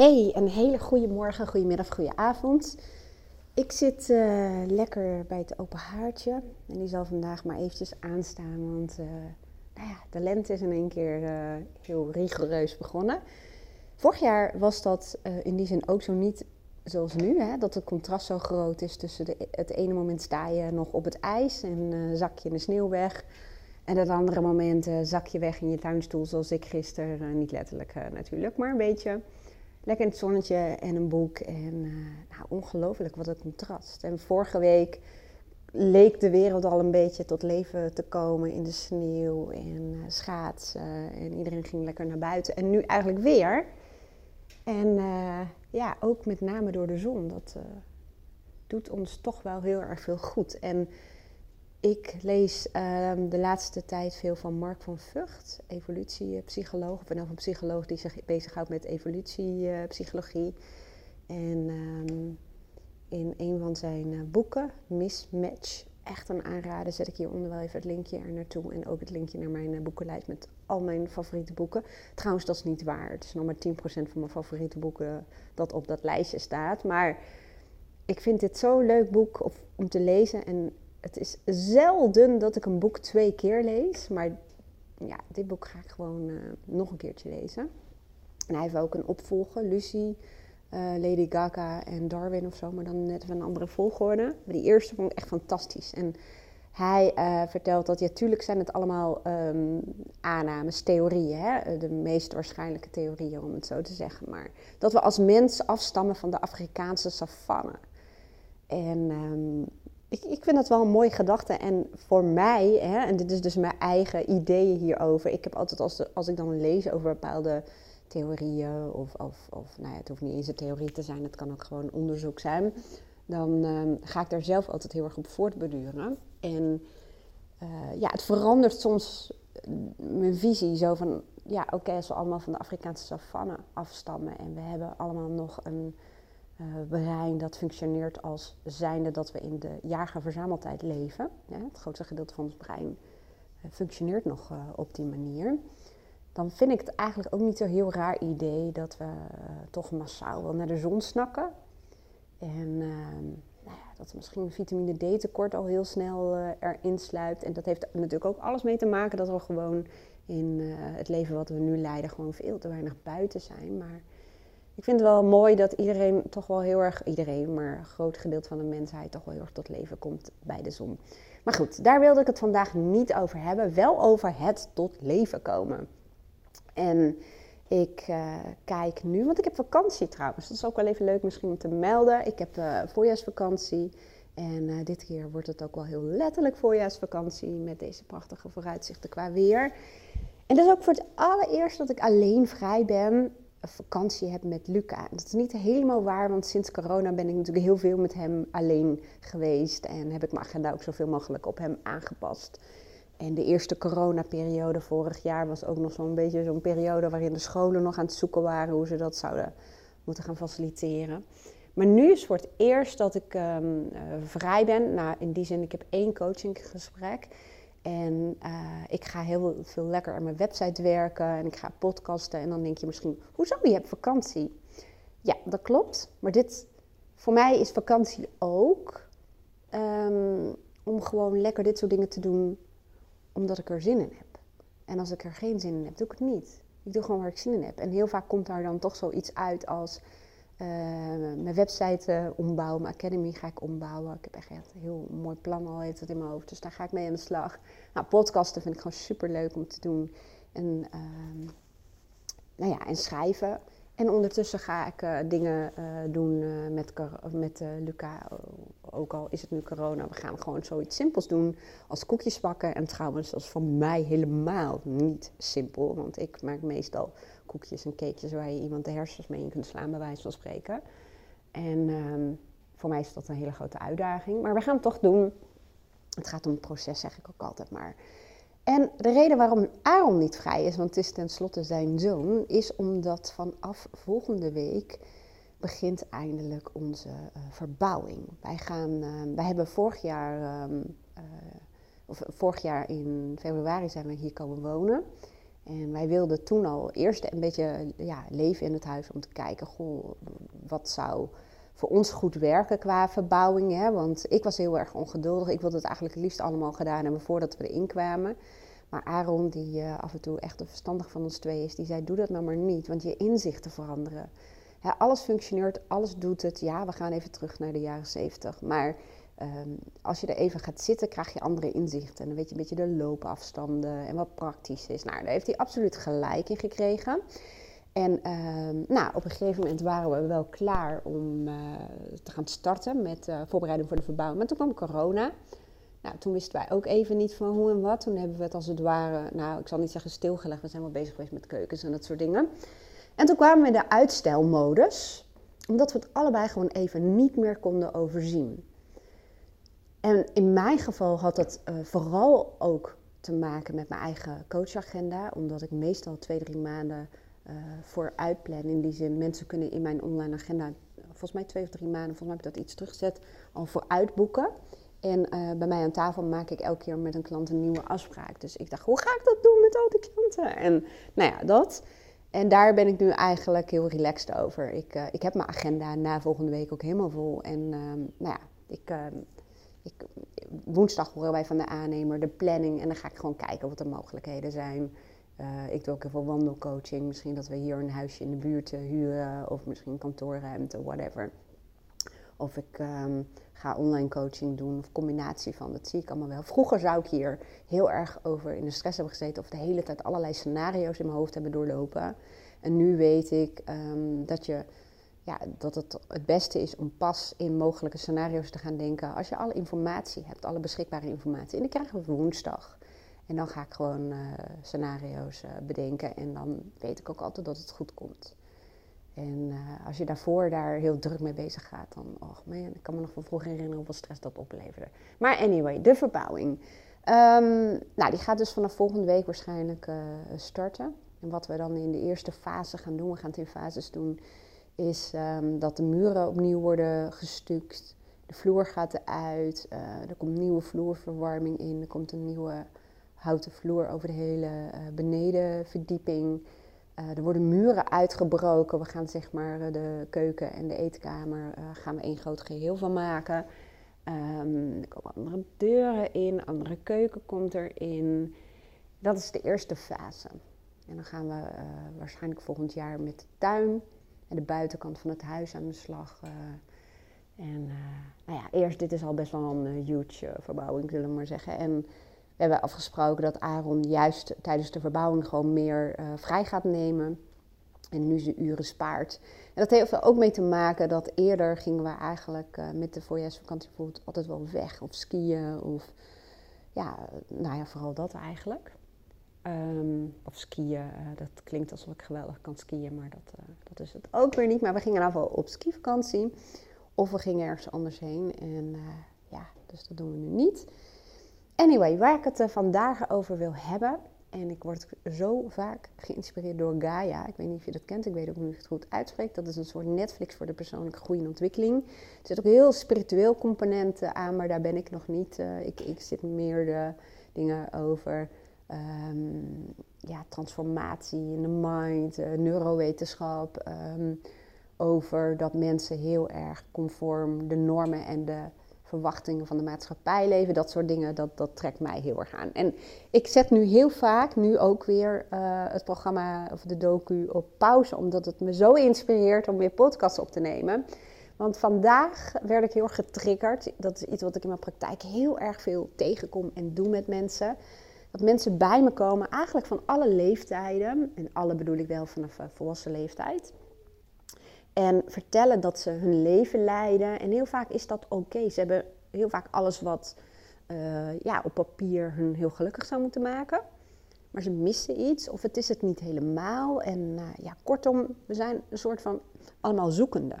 Hey, een hele goede morgen, goede middag, goede avond. Ik zit eh, lekker bij het open haartje en die zal vandaag maar eventjes aanstaan, want uh, nou ja, de lente is in één keer uh, heel rigoureus begonnen. Vorig jaar was dat in die zin ook zo niet zoals nu, hè, dat het contrast zo groot is tussen de, het ene moment sta je nog op het ijs en zak je in de sneeuw weg. En het andere moment zak je weg in je tuinstoel, zoals ik gisteren, niet letterlijk natuurlijk, maar een beetje lekker in het zonnetje en een boek. En uh, nou, ongelooflijk wat een contrast. En vorige week leek de wereld al een beetje tot leven te komen in de sneeuw en uh, schaatsen. En iedereen ging lekker naar buiten. En nu eigenlijk weer. En uh, ja, ook met name door de zon. Dat doet ons toch wel heel erg veel goed. En ik lees uh, de laatste tijd veel van Mark van Vught, evolutiepsycholoog. Of een psycholoog die zich bezighoudt met evolutiepsychologie. En um, in een van zijn uh, boeken, Mismatch, echt een aanrader, zet ik hieronder wel even het linkje er naartoe. En ook het linkje naar mijn uh, boekenlijst met al mijn favoriete boeken. Trouwens, dat is niet waar. Het is nog maar 10% van mijn favoriete boeken dat op dat lijstje staat. Maar ik vind dit zo'n leuk boek om te lezen. En het is zelden dat ik een boek twee keer lees. Maar ja, dit boek ga ik gewoon uh, nog een keertje lezen. En hij heeft ook een opvolger, Lucy, uh, Lady Gaga en Darwin of zo, maar dan net van een andere volgorde. Maar die eerste vond ik echt fantastisch. En hij uh, vertelt dat, ja, tuurlijk zijn het allemaal um, aannames, theorieën, hè? de meest waarschijnlijke theorieën om het zo te zeggen. Maar dat we als mens afstammen van de Afrikaanse savanne. En um, ik, ik vind dat wel een mooie gedachte. En voor mij, hè, en dit is dus mijn eigen ideeën hierover. Ik heb altijd als, als ik dan lees over bepaalde theorieën, of, of, of nou ja, het hoeft niet eens een theorie te zijn, het kan ook gewoon onderzoek zijn. Dan um, ga ik daar zelf altijd heel erg op voortbeduren. En uh, ja, het verandert soms mijn visie zo van, ja oké, als we allemaal van de Afrikaanse savanne afstammen en we hebben allemaal nog een uh, brein dat functioneert als zijnde dat we in de jager-verzameltijd leven. het grootste gedeelte van ons brein uh, functioneert nog uh, op die manier. Dan vind ik het eigenlijk ook niet zo'n heel raar idee dat we toch massaal wel naar de zon snakken. En ehm, nou ja, dat misschien vitamine D tekort al heel snel erin sluipt. En dat heeft natuurlijk ook alles mee te maken dat we gewoon in het leven wat we nu leiden gewoon veel te weinig buiten zijn. Maar ik vind het wel mooi dat iedereen toch wel heel erg, iedereen, maar een groot gedeelte van de mensheid toch wel heel erg tot leven komt bij de zon. Maar goed, daar wilde ik het vandaag niet over hebben, wel over het tot leven komen. En ik uh, kijk nu, want ik heb vakantie trouwens, dat is ook wel even leuk misschien om te melden. Ik heb voorjaarsvakantie en uh, dit keer wordt het ook wel heel letterlijk voorjaarsvakantie met deze prachtige vooruitzichten qua weer. En dat is ook voor het allereerst dat ik alleen vrij ben vakantie heb met Luca. Dat is niet helemaal waar, want sinds corona ben ik natuurlijk heel veel met hem alleen geweest. En heb ik mijn agenda ook zoveel mogelijk op hem aangepast. En de eerste coronaperiode vorig jaar was ook nog zo'n beetje zo'n periode waarin de scholen nog aan het zoeken waren hoe ze dat zouden moeten gaan faciliteren. Maar nu is voor het eerst dat ik um, uh, vrij ben. Nou, in die zin, ik heb één coachinggesprek. En uh, ik ga heel veel lekker aan mijn website werken en ik ga podcasten. En dan denk je misschien, hoezo, je hebt vakantie? Ja, dat klopt. Maar dit, voor mij is vakantie ook um, om gewoon lekker dit soort dingen te doen omdat ik er zin in heb. En als ik er geen zin in heb, doe ik het niet. Ik doe gewoon waar ik zin in heb. En heel vaak komt daar dan toch zoiets uit als uh, mijn website ombouwen, mijn academy ga ik ombouwen. Ik heb echt een heel mooi plan al heeft in mijn hoofd, dus daar ga ik mee aan de slag. Nou, podcasten vind ik gewoon super leuk om te doen. En, uh, nou ja, en schrijven. En ondertussen ga ik uh, dingen uh, doen uh, met, met Luca. Ook al is het nu corona, we gaan gewoon zoiets simpels doen als koekjes bakken. En trouwens, dat is voor mij helemaal niet simpel. Want ik maak meestal koekjes en cakejes waar je iemand de hersens mee in kunt slaan, bij wijze van spreken. En um, voor mij is dat een hele grote uitdaging. Maar we gaan het toch doen. Het gaat om het proces, zeg ik ook altijd maar. En de reden waarom Aaron niet vrij is, want het is tenslotte zijn zoon, is omdat vanaf volgende week begint eindelijk onze uh, verbouwing. Wij, gaan, uh, wij hebben vorig jaar, um, uh, of vorig jaar in februari zijn we hier komen wonen. En wij wilden toen al eerst een beetje ja, leven in het huis om te kijken, goh, wat zou voor ons goed werken qua verbouwing. Hè? Want ik was heel erg ongeduldig. Ik wilde het eigenlijk het liefst allemaal gedaan hebben voordat we erin kwamen. Maar Aaron, die uh, af en toe echt de verstandig van ons twee is, die zei: Doe dat nou maar niet, want je inzichten veranderen. alles functioneert, alles doet het. Ja, we gaan even terug naar de jaren zeventig. Maar um, als je er even gaat zitten, krijg je andere inzichten. En dan weet je een beetje de loopafstanden en wat praktisch is. Nou, daar heeft hij absoluut gelijk in gekregen. En uh, nou, op een gegeven moment waren we wel klaar om uh, te gaan starten met uh, voorbereiding voor de verbouwing. Maar toen kwam corona. Nou, toen wisten wij ook even niet van hoe en wat. Toen hebben we het als het ware, nou, ik zal niet zeggen stilgelegd. We zijn wel bezig geweest met keukens en dat soort dingen. En toen kwamen we in de uitstelmodus, omdat we het allebei gewoon even niet meer konden overzien. En in mijn geval had dat uh, vooral ook te maken met mijn eigen coachagenda, omdat ik meestal twee, drie maanden voor uitplan. In die zin, mensen kunnen in mijn online agenda, volgens mij twee of drie maanden, volgens mij heb ik dat iets teruggezet, al voor uitboeken. En uh, bij mij aan tafel maak ik elke keer met een klant een nieuwe afspraak. Dus ik dacht, hoe ga ik dat doen met al die klanten? En nou ja, dat. En daar ben ik nu eigenlijk heel relaxed over. Ik, uh, ik heb mijn agenda na volgende week ook helemaal vol. En uh, nou ja, ik, ehm, ik, woensdag horen wij van de aannemer de planning. En dan ga ik gewoon kijken wat de mogelijkheden zijn. Uh, ik doe ook heel veel wandelcoaching. Misschien dat we hier een huisje in de buurt huren. Of misschien kantoorruimte, whatever. Of ik um, ga online coaching doen of combinatie van. Dat zie ik allemaal wel. Vroeger zou ik hier heel erg over in de stress hebben gezeten of de hele tijd allerlei scenario's in mijn hoofd hebben doorlopen. En nu weet ik um, dat, je, ja, dat het het beste is om pas in mogelijke scenario's te gaan denken als je alle informatie hebt, alle beschikbare informatie. En die krijgen we woensdag. En dan ga ik gewoon uh, scenario's uh, bedenken en dan weet ik ook altijd dat het goed komt. En uh, als je daarvoor daar heel druk mee bezig gaat, dan, oh man, ik kan me nog van vroeger herinneren hoeveel stress dat opleverde. Maar anyway, de verbouwing. Um, nou, die gaat dus vanaf volgende week waarschijnlijk starten. En wat we dan in de eerste fase gaan doen, we gaan het in fases doen, is um, dat de muren opnieuw worden gestuukt. De vloer gaat eruit, er komt nieuwe vloerverwarming in, er komt een nieuwe houten vloer over de hele benedenverdieping. Uh, er worden muren uitgebroken. We gaan zeg maar eh, de keuken en de eetkamer uh, gaan we één groot geheel van maken. Um, er komen andere deuren in, andere keuken komt erin. Dat is de eerste fase. En dan gaan we waarschijnlijk volgend jaar met de tuin en de buitenkant van het huis aan de slag. en nou ja, eerst, dit is al best wel een huge verbouwing, zullen we maar zeggen. En hebben afgesproken dat Aaron juist tijdens de verbouwing gewoon meer uh, vrij gaat nemen. En nu zijn uren spaart. En dat heeft er ook mee te maken dat eerder gingen we eigenlijk uh, met de voorjaarsvakantie bijvoorbeeld altijd wel weg. Of skiën of ja, nou ja, vooral dat eigenlijk. Um, of skiën, uh, dat klinkt alsof ik geweldig kan skiën, maar dat, dat is het ook weer niet. Maar we gingen in ieder geval op skivakantie. Of we gingen ergens anders heen. En ja, dus dat doen we nu niet. Anyway, waar ik het vandaag over wil hebben. En ik word zo vaak geïnspireerd door Gaia. Ik weet niet of je dat kent, ik weet ook niet of het goed uitspreekt. Dat is een soort Netflix voor de persoonlijke groei en ontwikkeling. Er zit ook heel spiritueel componenten aan, maar daar ben ik nog niet. Uh, ik, ik zit meer de dingen over um, ja, transformatie in de mind, neurowetenschap. Um, over dat mensen heel erg conform de normen en de verwachtingen van de maatschappij leven, dat soort dingen, dat, dat trekt mij heel erg aan. En ik zet nu heel vaak, nu ook weer, uh, het programma of de docu op pauze, omdat het me zo inspireert om weer podcasts op te nemen. Want vandaag werd ik heel erg getriggerd. Dat is iets wat ik in mijn praktijk heel erg veel tegenkom en doe met mensen. Dat mensen bij me komen, eigenlijk van alle leeftijden. En alle bedoel ik wel vanaf volwassen leeftijd. En vertellen dat ze hun leven leiden. En heel vaak is dat oké. Ze hebben heel vaak alles wat uh, ja, op papier hun heel gelukkig zou moeten maken. Maar ze missen iets of het is het niet helemaal. En uh, ja, kortom, we zijn een soort van allemaal zoekende.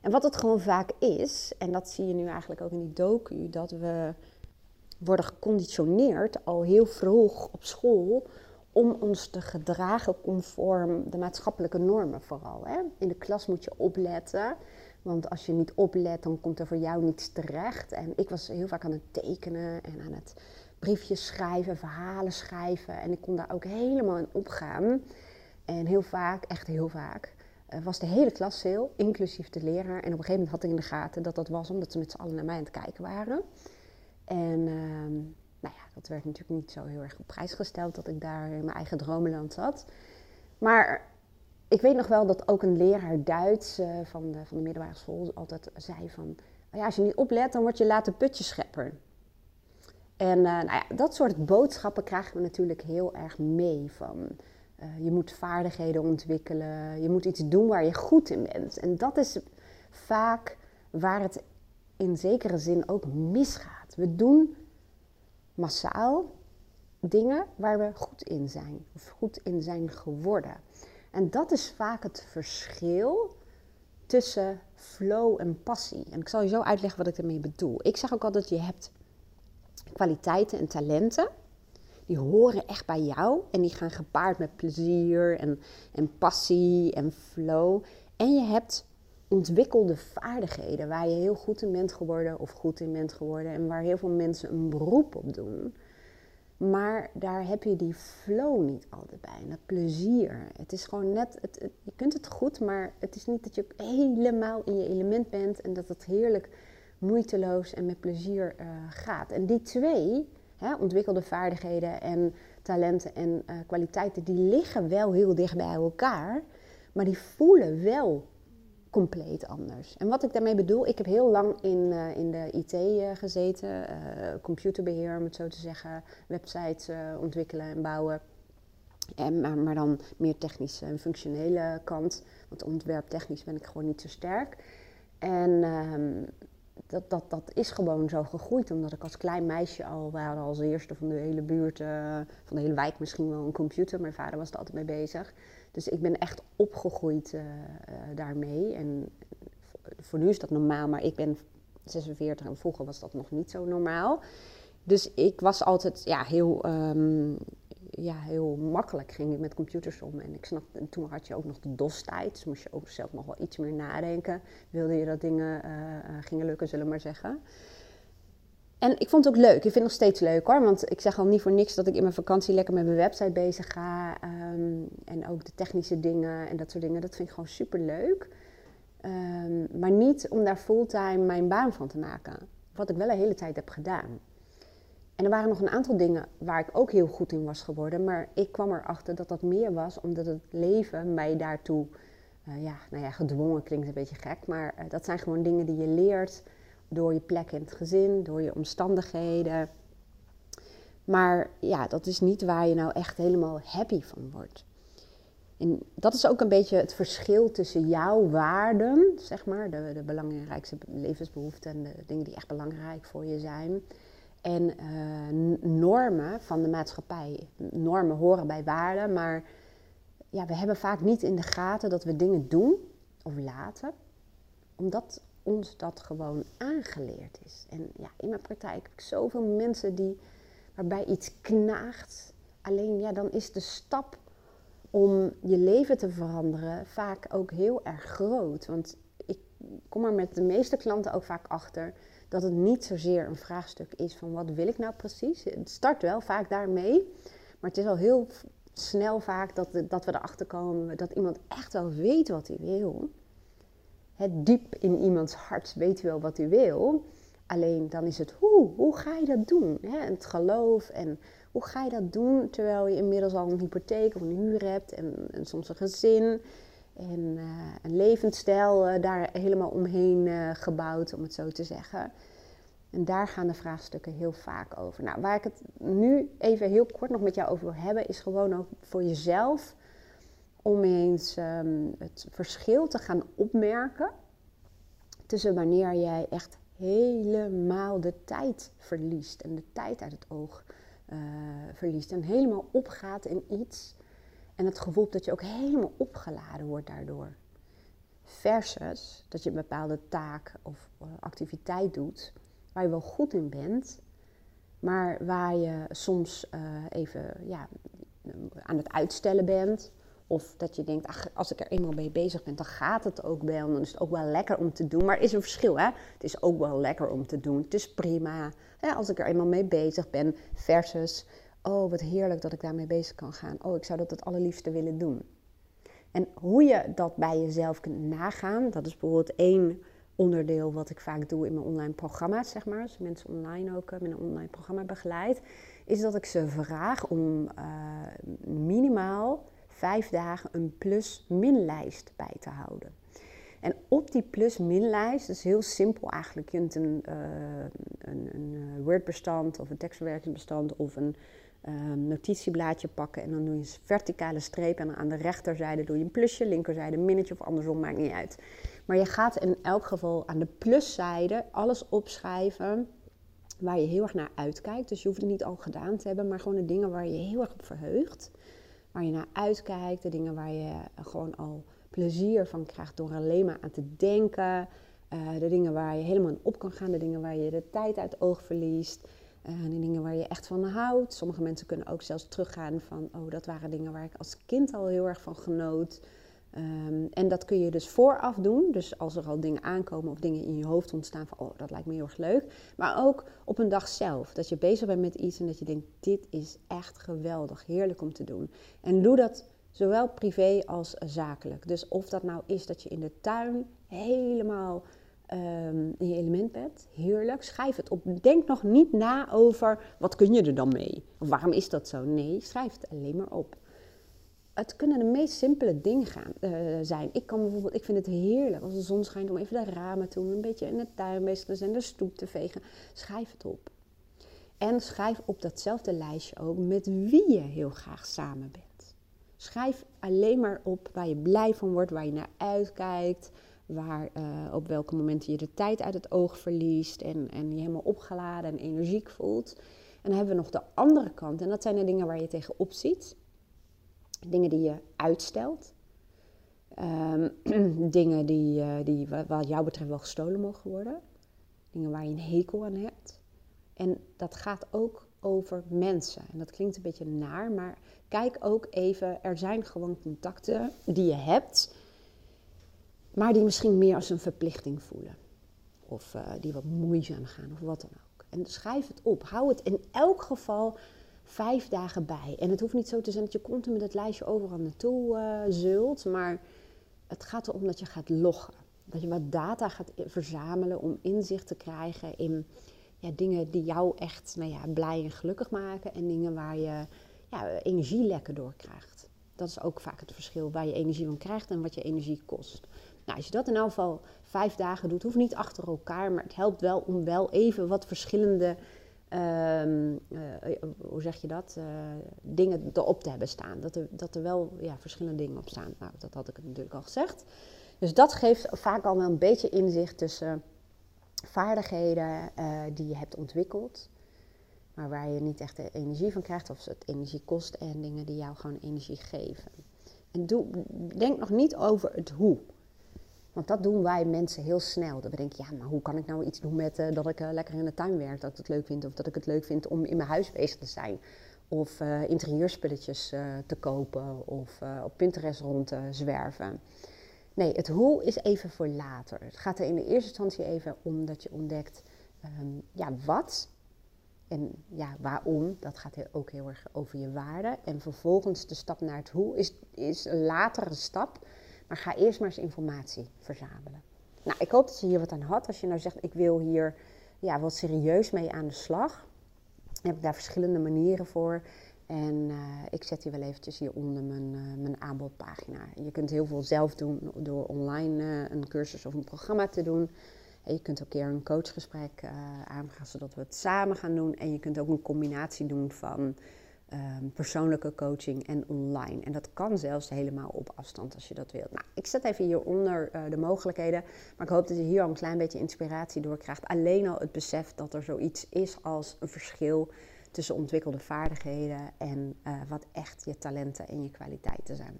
En wat het gewoon vaak is, en dat zie je nu eigenlijk ook in die docu, dat we worden geconditioneerd al heel vroeg op school om ons te gedragen conform de maatschappelijke normen vooral. Hè? In de klas moet je opletten, want als je niet oplet, dan komt er voor jou niets terecht. En ik was heel vaak aan het tekenen en aan het briefjes schrijven, verhalen schrijven. En ik kon daar ook helemaal in opgaan. En heel vaak, echt heel vaak, eh, was de hele klas stil, inclusief de leraar. En op een gegeven moment had ik in de gaten dat dat was omdat ze met z'n allen naar mij aan het kijken waren. En ehm, nou ja, dat werd natuurlijk niet zo heel erg op prijs gesteld dat ik daar in mijn eigen dromenland zat. Maar ik weet nog wel dat ook een leraar Duits uh, van, de, van de middelbare school altijd zei van... Oh ja, als je niet oplet, dan word je later putjeschepper. En uh, nou ja, dat soort boodschappen krijgen we natuurlijk heel erg mee van... Uh, je moet vaardigheden ontwikkelen, je moet iets doen waar je goed in bent. En dat is vaak waar het in zekere zin ook misgaat. We doen massaal dingen waar we goed in zijn, of goed in zijn geworden. En dat is vaak het verschil tussen flow en passie. En ik zal je zo uitleggen wat ik ermee bedoel. Ik zeg ook altijd, je hebt kwaliteiten en talenten. Die horen echt bij jou en die gaan gepaard met plezier en, en passie en flow. En je hebt ontwikkelde vaardigheden waar je heel goed in bent geworden of goed in bent geworden en waar heel veel mensen een beroep op doen. Maar daar heb je die flow niet altijd bij. En dat plezier. Het is gewoon net, je kunt het goed, maar het is niet dat je helemaal in je element bent en dat het heerlijk moeiteloos en met plezier uh, gaat. En die twee, hè, ontwikkelde vaardigheden en talenten en uh, kwaliteiten, die liggen wel heel dicht bij elkaar, maar die voelen wel compleet anders. En wat ik daarmee bedoel, ik heb heel lang in, uh, in de IT uh, gezeten, uh, computerbeheer om het zo te zeggen, websites ontwikkelen en bouwen. En, maar, maar, dan meer technische en functionele kant, want ontwerptechnisch ben ik gewoon niet zo sterk. En ehm, dat, dat, dat is gewoon zo gegroeid, omdat ik als klein meisje al, we als eerste van de hele buurt, van de hele wijk misschien wel een computer. Mijn vader was er altijd mee bezig. Dus ik ben echt opgegroeid uh, uh, daarmee. En voor nu is dat normaal, maar ik ben 46 en vroeger was dat nog niet zo normaal. Dus ik was altijd ja, heel, um, ja, heel makkelijk ging ik met computers om. En ik snap, en toen had je ook nog de DOS-tijd, dus moest je ook zelf nog wel iets meer nadenken. Wilde je dat dingen uh, gingen lukken, zullen we maar zeggen. En ik vond het ook leuk. Ik vind het nog steeds leuk hoor. Want ik zeg al niet voor niks dat ik in mijn vakantie lekker met mijn website bezig ga. Um, en ook de technische dingen en dat soort dingen. Dat vind ik gewoon super leuk. Um, maar niet om daar fulltime mijn baan van te maken. Wat ik wel een hele tijd heb gedaan. En er waren nog een aantal dingen waar ik ook heel goed in was geworden. Maar ik kwam erachter dat dat meer was omdat het leven mij daartoe. Uh, ja, nou ja, gedwongen klinkt een beetje gek. Maar uh, dat zijn gewoon dingen die je leert door je plek in het gezin, door je omstandigheden. Maar ja, dat is niet waar je nou echt helemaal happy van wordt. En dat is ook een beetje het verschil tussen jouw waarden, zeg maar, de, de belangrijkste levensbehoeften en de dingen die echt belangrijk voor je zijn, en uh, normen van de maatschappij. Normen horen bij waarden, maar ja, we hebben vaak niet in de gaten dat we dingen doen of laten, omdat ons dat gewoon aangeleerd is. En ja, in mijn praktijk heb ik zoveel mensen die, waarbij iets knaagt. Alleen ja, dan is de stap om je leven te veranderen vaak ook heel erg groot. Want ik kom er met de meeste klanten ook vaak achter dat het niet zozeer een vraagstuk is van wat wil ik nou precies. Het start wel vaak daarmee, maar het is al heel snel vaak dat, dat we erachter komen dat iemand echt wel weet wat hij wil het diep in iemands hart weet wel wat hij wil. Alleen dan is het hoe, hoe ga je dat doen? Het geloof en hoe ga je dat doen terwijl je inmiddels al een hypotheek of een huur hebt en, en soms een gezin en uh, een levensstijl uh, daar helemaal omheen uh, gebouwd, om het zo te zeggen. En daar gaan de vraagstukken heel vaak over. Nou, waar ik het nu even heel kort nog met jou over wil hebben, is gewoon ook voor jezelf om eens um, het verschil te gaan opmerken tussen wanneer jij echt helemaal de tijd verliest en de tijd uit het oog uh, verliest en helemaal opgaat in iets en het gevoel dat je ook helemaal opgeladen wordt daardoor. Versus dat je een bepaalde taak of uh, activiteit doet waar je wel goed in bent, maar waar je soms uh, even ja, aan het uitstellen bent Of dat je denkt, ach, als ik er eenmaal mee bezig ben, dan gaat het ook wel. Dan is het ook wel lekker om te doen. Maar er is een verschil, hè? Het is ook wel lekker om te doen. Het is prima als ik er eenmaal mee bezig ben. Versus, oh, wat heerlijk dat ik daarmee bezig kan gaan. Oh, ik zou dat het allerliefste willen doen. En hoe je dat bij jezelf kunt nagaan, dat is bijvoorbeeld één onderdeel wat ik vaak doe in mijn online programma's, zeg maar. Als mensen online ook met een online programma begeleid, is dat ik ze vraag om uh, minimaal vijf dagen een plus-min-lijst bij te houden. En op die plus-min-lijst, dat is heel simpel eigenlijk. Je kunt een, uh, een, een eh, Word-bestand of een tekstverwerkingsbestand of een um, notitieblaadje pakken. En dan doe je een verticale streep en aan de rechterzijde doe je een plusje, linkerzijde een minnetje of andersom, maakt niet uit. Maar je gaat in elk geval aan de pluszijde alles opschrijven waar je heel erg naar uitkijkt. Dus je hoeft het niet al gedaan te hebben, maar gewoon de dingen waar je heel erg op verheugt waar je naar uitkijkt, de dingen waar je gewoon al plezier van krijgt door alleen maar aan te denken, uh, de dingen waar je helemaal in op kan gaan, de dingen waar je de tijd uit oog verliest, uh, de dingen waar je echt van houdt. Sommige mensen kunnen ook zelfs teruggaan van, oh dat waren dingen waar ik als kind al heel erg van genoot. Ehm, en dat kun je dus vooraf doen. Dus als er al dingen aankomen of dingen in je hoofd ontstaan van, oh, dat lijkt me heel erg leuk. Maar ook op een dag zelf. Dat je bezig bent met iets en dat je denkt, dit is echt geweldig, heerlijk om te doen. En doe dat zowel privé als zakelijk. Dus of dat nou is dat je in de tuin helemaal um, in je element bent, heerlijk, schrijf het op. Denk nog niet na over, wat kun je er dan mee? Of waarom is dat zo? Nee, schrijf het alleen maar op het kunnen de meest simpele dingen gaan, uh, zijn. Ik kan bijvoorbeeld, ik vind het heerlijk als de zon schijnt om even de ramen te doen, een beetje in de tuin bezig te zijn, de stoep te vegen. Schrijf het op. En schrijf op datzelfde lijstje ook met wie je heel graag samen bent. Schrijf alleen maar op waar je blij van wordt, waar je naar uitkijkt, waar, uh, op welke momenten je de tijd uit het oog verliest en, en je helemaal opgeladen en energiek voelt. En dan hebben we nog de andere kant en dat zijn de dingen waar je tegenop ziet Dingen die je uitstelt. Ehm, dingen die, uh, die wat jou betreft wel gestolen mogen worden. Dingen waar je een hekel aan hebt. En dat gaat ook over mensen. En dat klinkt een beetje naar, maar kijk ook even. Er zijn gewoon contacten die je hebt, maar die misschien meer als een verplichting voelen. Of uh, die wat moeizaam gaan, of wat dan ook. En schrijf het op. Hou het in elk geval vijf dagen bij. En het hoeft niet zo te zijn dat je continu met het lijstje overal naartoe uh, zult, maar het gaat erom dat je gaat loggen. Dat je wat data gaat verzamelen om inzicht te krijgen in ja, dingen die jou echt nou ja, blij en gelukkig maken en dingen waar je ja, energielekken door krijgt. Dat is ook vaak het verschil waar je energie van krijgt en wat je energie kost. Nou, als je dat in elk geval vijf dagen doet, hoeft niet achter elkaar, maar het helpt wel om wel even wat verschillende Um, hoe zeg je dat? Uh, dingen erop te hebben staan. Dat er, dat er wel ja, verschillende dingen op staan. Nou, dat had ik natuurlijk al gezegd. Dus dat geeft vaak al wel een beetje inzicht tussen vaardigheden die je hebt ontwikkeld, maar waar je niet echt de energie van krijgt, of het energie kost, en dingen die jou gewoon energie geven. En doe, denk nog niet over het hoe. Want dat doen wij mensen heel snel. Dat we denken, ja, maar hoe kan ik nou iets doen met uh, dat ik uh, lekker in de tuin werk, dat ik het leuk vind, of dat ik het leuk vind om in mijn huis bezig te zijn. Of uh, interieurspulletjes te kopen, of op Pinterest rond te zwerven. Nee, het hoe is even voor later. Het gaat er in de eerste instantie even om dat je ontdekt, um, ja, wat en ja, waarom. Dat gaat ook heel erg over je waarde. En vervolgens de stap naar het hoe is, is een latere stap maar ga eerst maar eens informatie verzamelen. Nou, ik hoop dat je hier wat aan had. Als je nou zegt, ik wil hier ja, wat serieus mee aan de slag. Heb ik daar verschillende manieren voor. En uh, ik zet die wel eventjes hieronder mijn, uh, mijn aanbodpagina. Je kunt heel veel zelf doen door online uh, een cursus of een programma te doen. En je kunt ook een keer een coachgesprek aanvragen zodat we het samen gaan doen. En je kunt ook een combinatie doen van um, persoonlijke coaching en online. En dat kan zelfs helemaal op afstand als je dat wilt. Nou, ik zet even hieronder uh, de mogelijkheden. Maar ik hoop dat je hier al een klein beetje inspiratie door krijgt. Alleen al het besef dat er zoiets is als een verschil tussen ontwikkelde vaardigheden en uh, wat echt je talenten en je kwaliteiten zijn.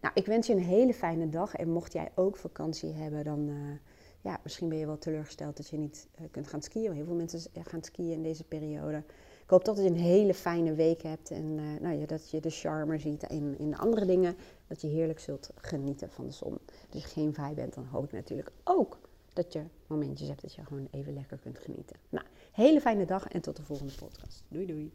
Nou, ik wens je een hele fijne dag. En mocht jij ook vakantie hebben, dan uh, ja, misschien ben je wel teleurgesteld dat je niet kunt gaan skiën. Heel veel mensen gaan skiën in deze periode Ik hoop dat je een hele fijne week hebt en uh, nou ja, dat je de charme ziet in, in de andere dingen. Dat je heerlijk zult genieten van de zon. Als je geen vrij bent, dan hoop ik natuurlijk ook dat je momentjes hebt dat je gewoon even lekker kunt genieten. Nou, hele fijne dag en tot de volgende podcast. Doei doei.